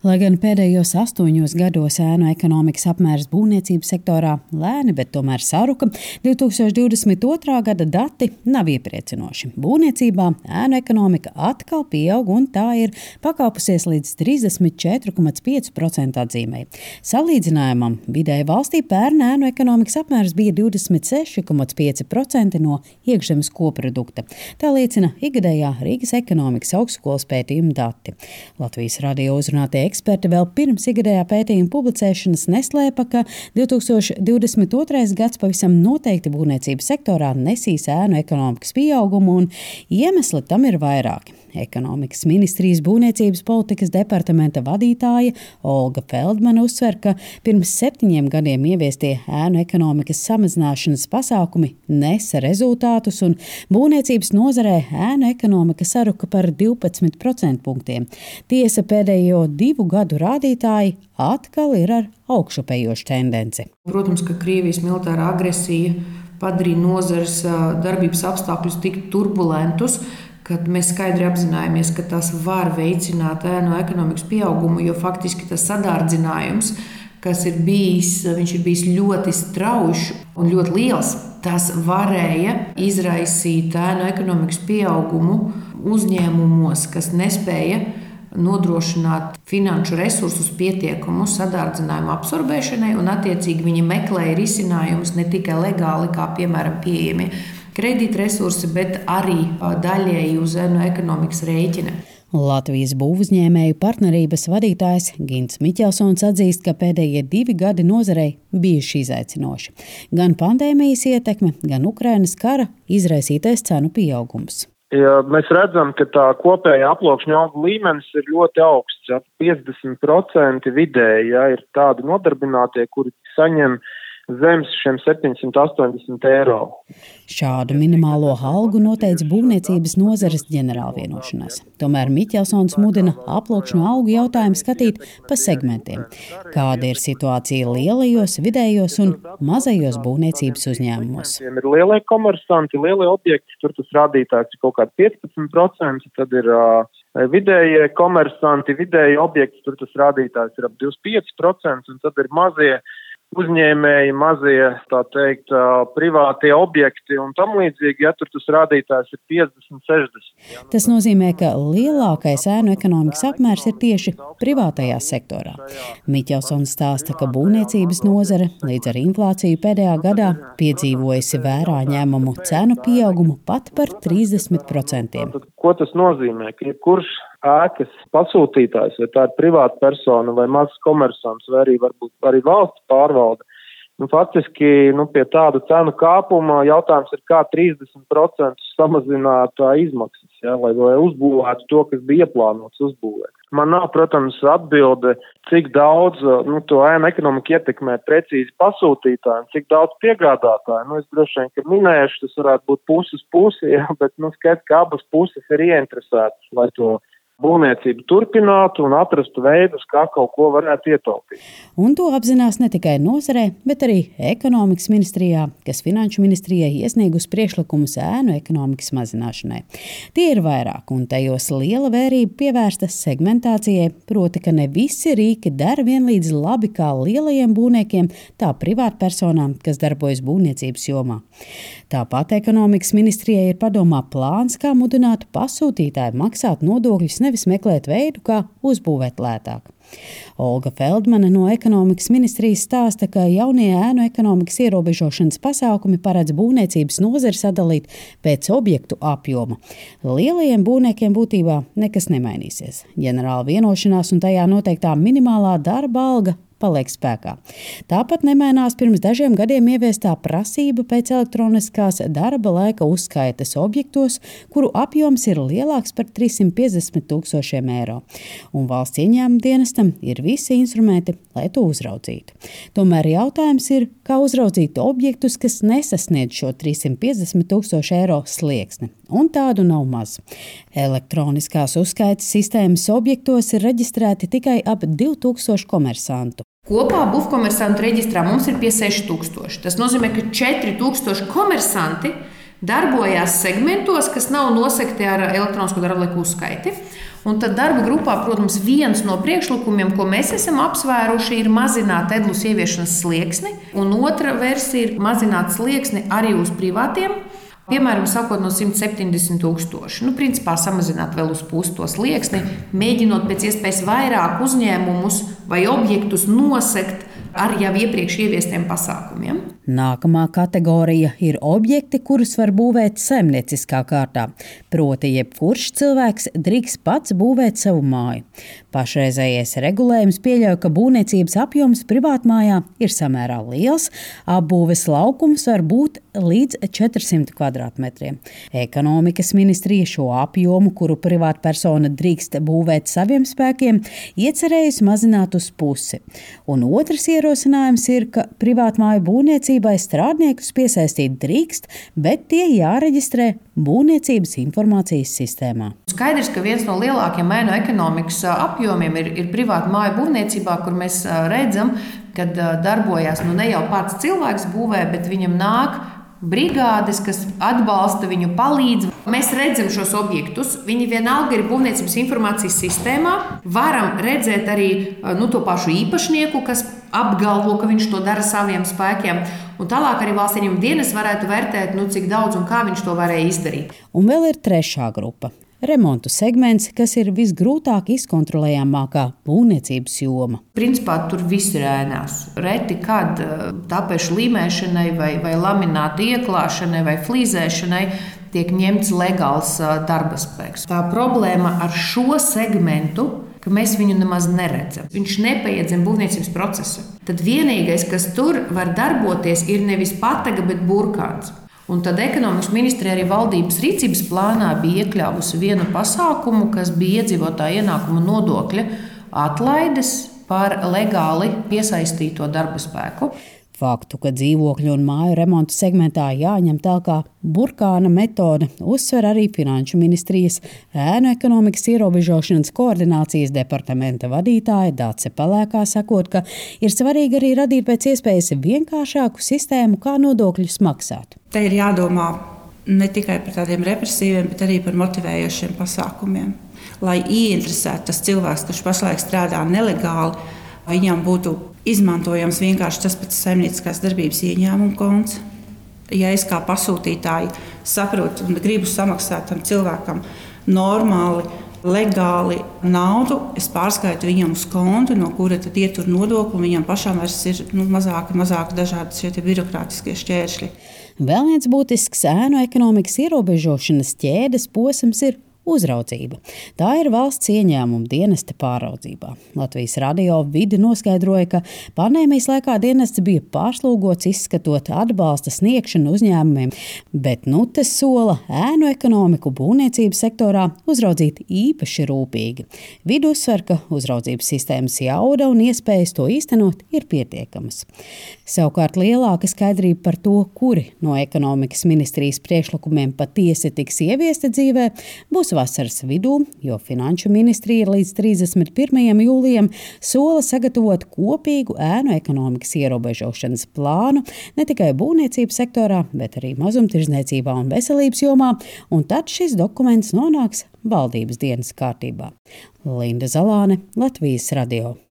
Lai gan pēdējos astoņos gados ēnu ekonomikas apmērs būvniecības sektorā lēni, bet tomēr saruka, 2022. gada dati nav iepriecinoši. Būvniecībā ēnu ekonomika atkal pieaug un tā ir pakāpusies līdz 34,5% atzīmē. Salīdzinājumam vidēji valstī pērn ēnu ekonomikas apmērs bija 26,5% no iekšzemes koprodukta. Tā liecina ikgadējā Rīgas ekonomikas augstskolas pētījuma dati. Latvijas radio uzrunātie eksperti vēl pirms ikgadējā pētījuma publicēšanas neslēpa, ka 2022. gads pavisam noteikti būvniecības sektorā nesīs ēnu ekonomikas pieaugumu, un iemesli tam ir vairāki. Ekonomikas ministrijas būvniecības politikas departamenta vadītāja Olga Feldmana uzsver, ka pirms septiņiem gadiem ieviestie ēnu ekonomikas samazināšanas pasākumi nesa rezultātus, un būvniecības nozarē ēnu ekonomika saruka par 12 procentpunktiem. Tiesa pēdējo divu gadu rādītāji atkal ir ar augšupējošu tendenci. Protams, ka Krievijas militārā agresija padarīja nozares darbības apstākļus tik turbulentus, kad mēs skaidri apzināmies, ka tas var veicināt ēnu ekonomikas pieaugumu, jo faktiski tas sadārdzinājums, kas ir bijis, ir bijis ļoti strauji un ļoti liels. Tas varēja izraisīt ēnu ekonomikas pieaugumu uzņēmumos, kas nespēja nodrošināt finanšu resursus pietiekamu sadārdzinājumu absorbēšanai, un attiecīgi viņi meklēja risinājumus ne tikai legāli, kā piemēram pieejami kredītresursi, bet arī daļēji uz no ekonomikas rēķina. Latvijas būvniecēju partnerības vadītājs Gins Miķelsons atzīst, ka pēdējie divi gadi nozarei bijuši izaicinoši. Gan pandēmijas ietekme, gan Ukrainas kara izraisītais cenu pieaugums. Ja mēs redzam, ka tā kopējā aploksņa auga līmenis ir ļoti augsts. Ja, 50% vidēji ja, ir tādi nodarbinātie, kuri saņem uh, zem šiem 780 eiro. Šādu minimālo algu noteica būvniecības nozares ģenerālvienošanās. Tomēr Miķelsons mudina aploksņu augu jautājumu skatīt pa segmentiem. Kāda ir situācija lielajos, vidējos un mazajos būvniecības uzņēmumos? Ir lielie komersanti, lielie objekti, tur tas rādītājs ir kaut kādi 15%, tad ir uh, vidējie komersanti, vidēji objekti, tur tas rādītājs ir ap 25%, un tad ir mazie uzņēmēji, mazie, tā teikt, privātie objekti un tam līdzīgi, ja tur tas rādītājs ir 50, 60. Tas nozīmē, ka lielākais ēnu ekonomikas apmērs ir tieši privātajā sektorā. Miķelsons stāsta, ka būvniecības nozare līdz ar inflāciju pēdējā gadā piedzīvojusi vērā ņēmumu cenu pieaugumu pat par 30%. Ko tas nozīmē? Ka jebkurš ēkas pasūtītājs, vai tā ir privāta persona vai mazs komersants, vai arī varbūt arī valsts pārvalde. Nu, faktiski nu, pie tāda cenu kāpuma jautājums ir, kā 30% samazināt izmaksas, ja, lai, lai uzbūvētu to, kas bija ieplānots uzbūvēt. Man nav, protams, atbilde, cik daudz nu, to ēnu ekonomiku ietekmē precīzi pasūtītāji, cik daudz piegādātāji. Nu, es droši vien, ka minējuši, tas varētu būt puses pusi, ja, bet nu, skaidrs, ka abas puses ir ieinteresētas, lai to būvniecību turpinātu un atrastu veidus, kā kaut ko varētu ietaupīt. Un to apzinās ne tikai nozarē, bet arī ekonomikas ministrijā, kas finanšu ministrijai iesniegus priekšlikumus ēnu ekonomikas mazināšanai. Tie ir vairāk, un tajos liela vērība pievērsta segmentācijai, proti, ka ne visi rīki der vienlīdz labi kā lielajiem būvniekiem, tā privātpersonām, kas darbojas būvniecības jomā. Tāpat ekonomikas ministrijai ir padomā plāns, kā mudināt pasūtītāju maksāt nodokļus nevis meklēt veidu, kā uzbūvēt lētāk. Olga Feldmane no ekonomikas ministrijas stāsta, ka jaunie ēnu ekonomikas ierobežošanas pasākumi paredz būvniecības nozari sadalīt pēc objektu apjoma. Lielajiem būvniekiem būtībā nekas nemainīsies. Ģenerāla vienošanās un tajā noteiktā minimālā darba alga paliek spēkā. Tāpat nemainās pirms dažiem gadiem ieviestā prasība pēc elektroniskās darba laika uzskaites objektos, kuru apjoms ir lielāks par 350 tūkstošiem eiro. Un valsts ieņēmuma dienestam ir visi instrumenti, lai to uzraudzītu. Tomēr jautājums ir, kā uzraudzīt objektus, kas nesasniedz šo 350 tūkstošu eiro slieksni. Un tādu nav maz. Elektroniskās uzskaites sistēmas objektos ir reģistrēti tikai ap 2000 komersantu. Kopā būvkomersantu reģistrā mums ir pie 6000. Tas nozīmē, ka 4000 komersanti darbojās segmentos, kas nav nosekti ar elektronisko darbu laiku uzskaiti. Un tad darba grupā, protams, viens no priekšlikumiem, ko mēs esam apsvēruši, ir mazināt edlus ieviešanas slieksni, un otra versija ir mazināt slieksni arī uz privātiem. Piemēram, sākot no 170 tūkstoši. Nu, principā samazināt vēl uz pusi to slieksni, mēģinot pēc iespējas vairāk uzņēmumus vai objektus nosegt ar jau iepriekš ieviestiem pasākumiem. Nākamā kategorija ir objekti, kurus var būvēt saimnieciskā kārtā. Proti, jebkurš cilvēks drīkst pats būvēt savu māju. Pašreizējais regulējums pieļauj, ka būvniecības apjoms privātmājā ir samērā liels, apbūves laukums var būt līdz 400 km2. Ekonomikas ministrija šo apjomu, kuru privātpersona drīkst būvēt saviem spēkiem, iecerējusi mazināt uz pusi. Un otrs ierosinājums ir, ka privātmāju būvniecībai strādniekus piesaistīt drīkst, bet tie jāreģistrē būvniecības informācijas sistēmā. Skaidrs, ka viens no lielākajiem ēnu ekonomikas apjomiem ir, ir privāta māju būvniecībā, kur mēs redzam, ka darbojas nu, ne jau pats cilvēks būvē, bet viņam nāk brigādes, kas atbalsta viņu, palīdz. Mēs redzam šos objektus. Viņi vienalga ir būvniecības informācijas sistēmā. Varam redzēt arī nu, to pašu īpašnieku, kas apgalvo, ka viņš to dara saviem spēkiem. Un tālāk arī valsts ieņēmuma dienas varētu vērtēt, nu, cik daudz un kā viņš to varēja izdarīt. Un vēl ir trešā grupa remontu segments, kas ir visgrūtāk izkontrolējamākā būvniecības joma. Principā tur viss ir ēnās. Reti kad eh, tapešu līmēšanai, vai, vai laminātu ieklāšanai, vai flīzēšanai tiek ņemts legāls eh, darba spēks. Tā problēma ar šo segmentu ka mēs viņu nemaz neredzam. Viņš nepaiet zem būvniecības procesa. Tad vienīgais, kas tur var darboties, ir nevis pataga, bet burkāns. Un tad ekonomikas ministrija arī valdības rīcības plānā bija iekļāvusi vienu pasākumu, kas bija iedzīvotāju ienākuma nodokļa atlaides par legāli piesaistīto darba spēku. Faktu, ka dzīvokļu un māju remontu segmentā jāņem tālāk burkāna metode, uzsver arī Finanšu ministrijas ēnu ekonomikas ierobežošanas koordinācijas departamenta vadītāja Dāce Palēkā, sakot, ka ir svarīgi arī radīt pēc iespējas vienkāršāku sistēmu, kā nodokļus maksāt. Te ir jādomā ne tikai par tādiem represīviem, bet arī par motivējošiem pasākumiem. Lai ieinteresētu tas cilvēks, kurš pašlaik strādā nelegāli, viņam būtu izmantojams vienkārši tas pats saimnieciskās darbības ieņēmuma konts. Ja es kā pasūtītāji saprotu un gribu samaksāt tam cilvēkam normāli, legāli naudu, es pārskaitu viņam uz kontu, no kura tad ietur nodokli, viņam pašam vairs ir nu, mazāk, mazāk dažādi birokrātiskie šķēršļi. Vēl viens būtisks ēnu ekonomikas ierobežošanas ķēdes posms ir uzraudzība. Tā ir valsts ieņēmuma dienesta pāraudzībā. Latvijas radio vidi noskaidroja, ka pandēmijas laikā dienests bija pārslūgots izskatot atbalsta sniegšanu uzņēmumiem, bet nu te sola ēnu ekonomiku būvniecības sektorā uzraudzīt īpaši rūpīgi. Vidu uzsver, ka uzraudzības sistēmas jauda un iespējas to īstenot ir pietiekamas. Savukārt lielāka skaidrība par to, kuri no ekonomikas ministrijas priekšlikumiem patiesi tiks ieviesti dzīvē, būs vasaras vidū, jo Finanšu ministrija līdz 31. jūlijam sola sagatavot kopīgu ēnu ekonomikas ierobežošanas plānu ne tikai būvniecības sektorā, bet arī mazumtirdzniecībā un veselības jomā, un tad šis dokuments nonāks valdības dienas kārtībā. Linda Zalāne, Latvijas radio.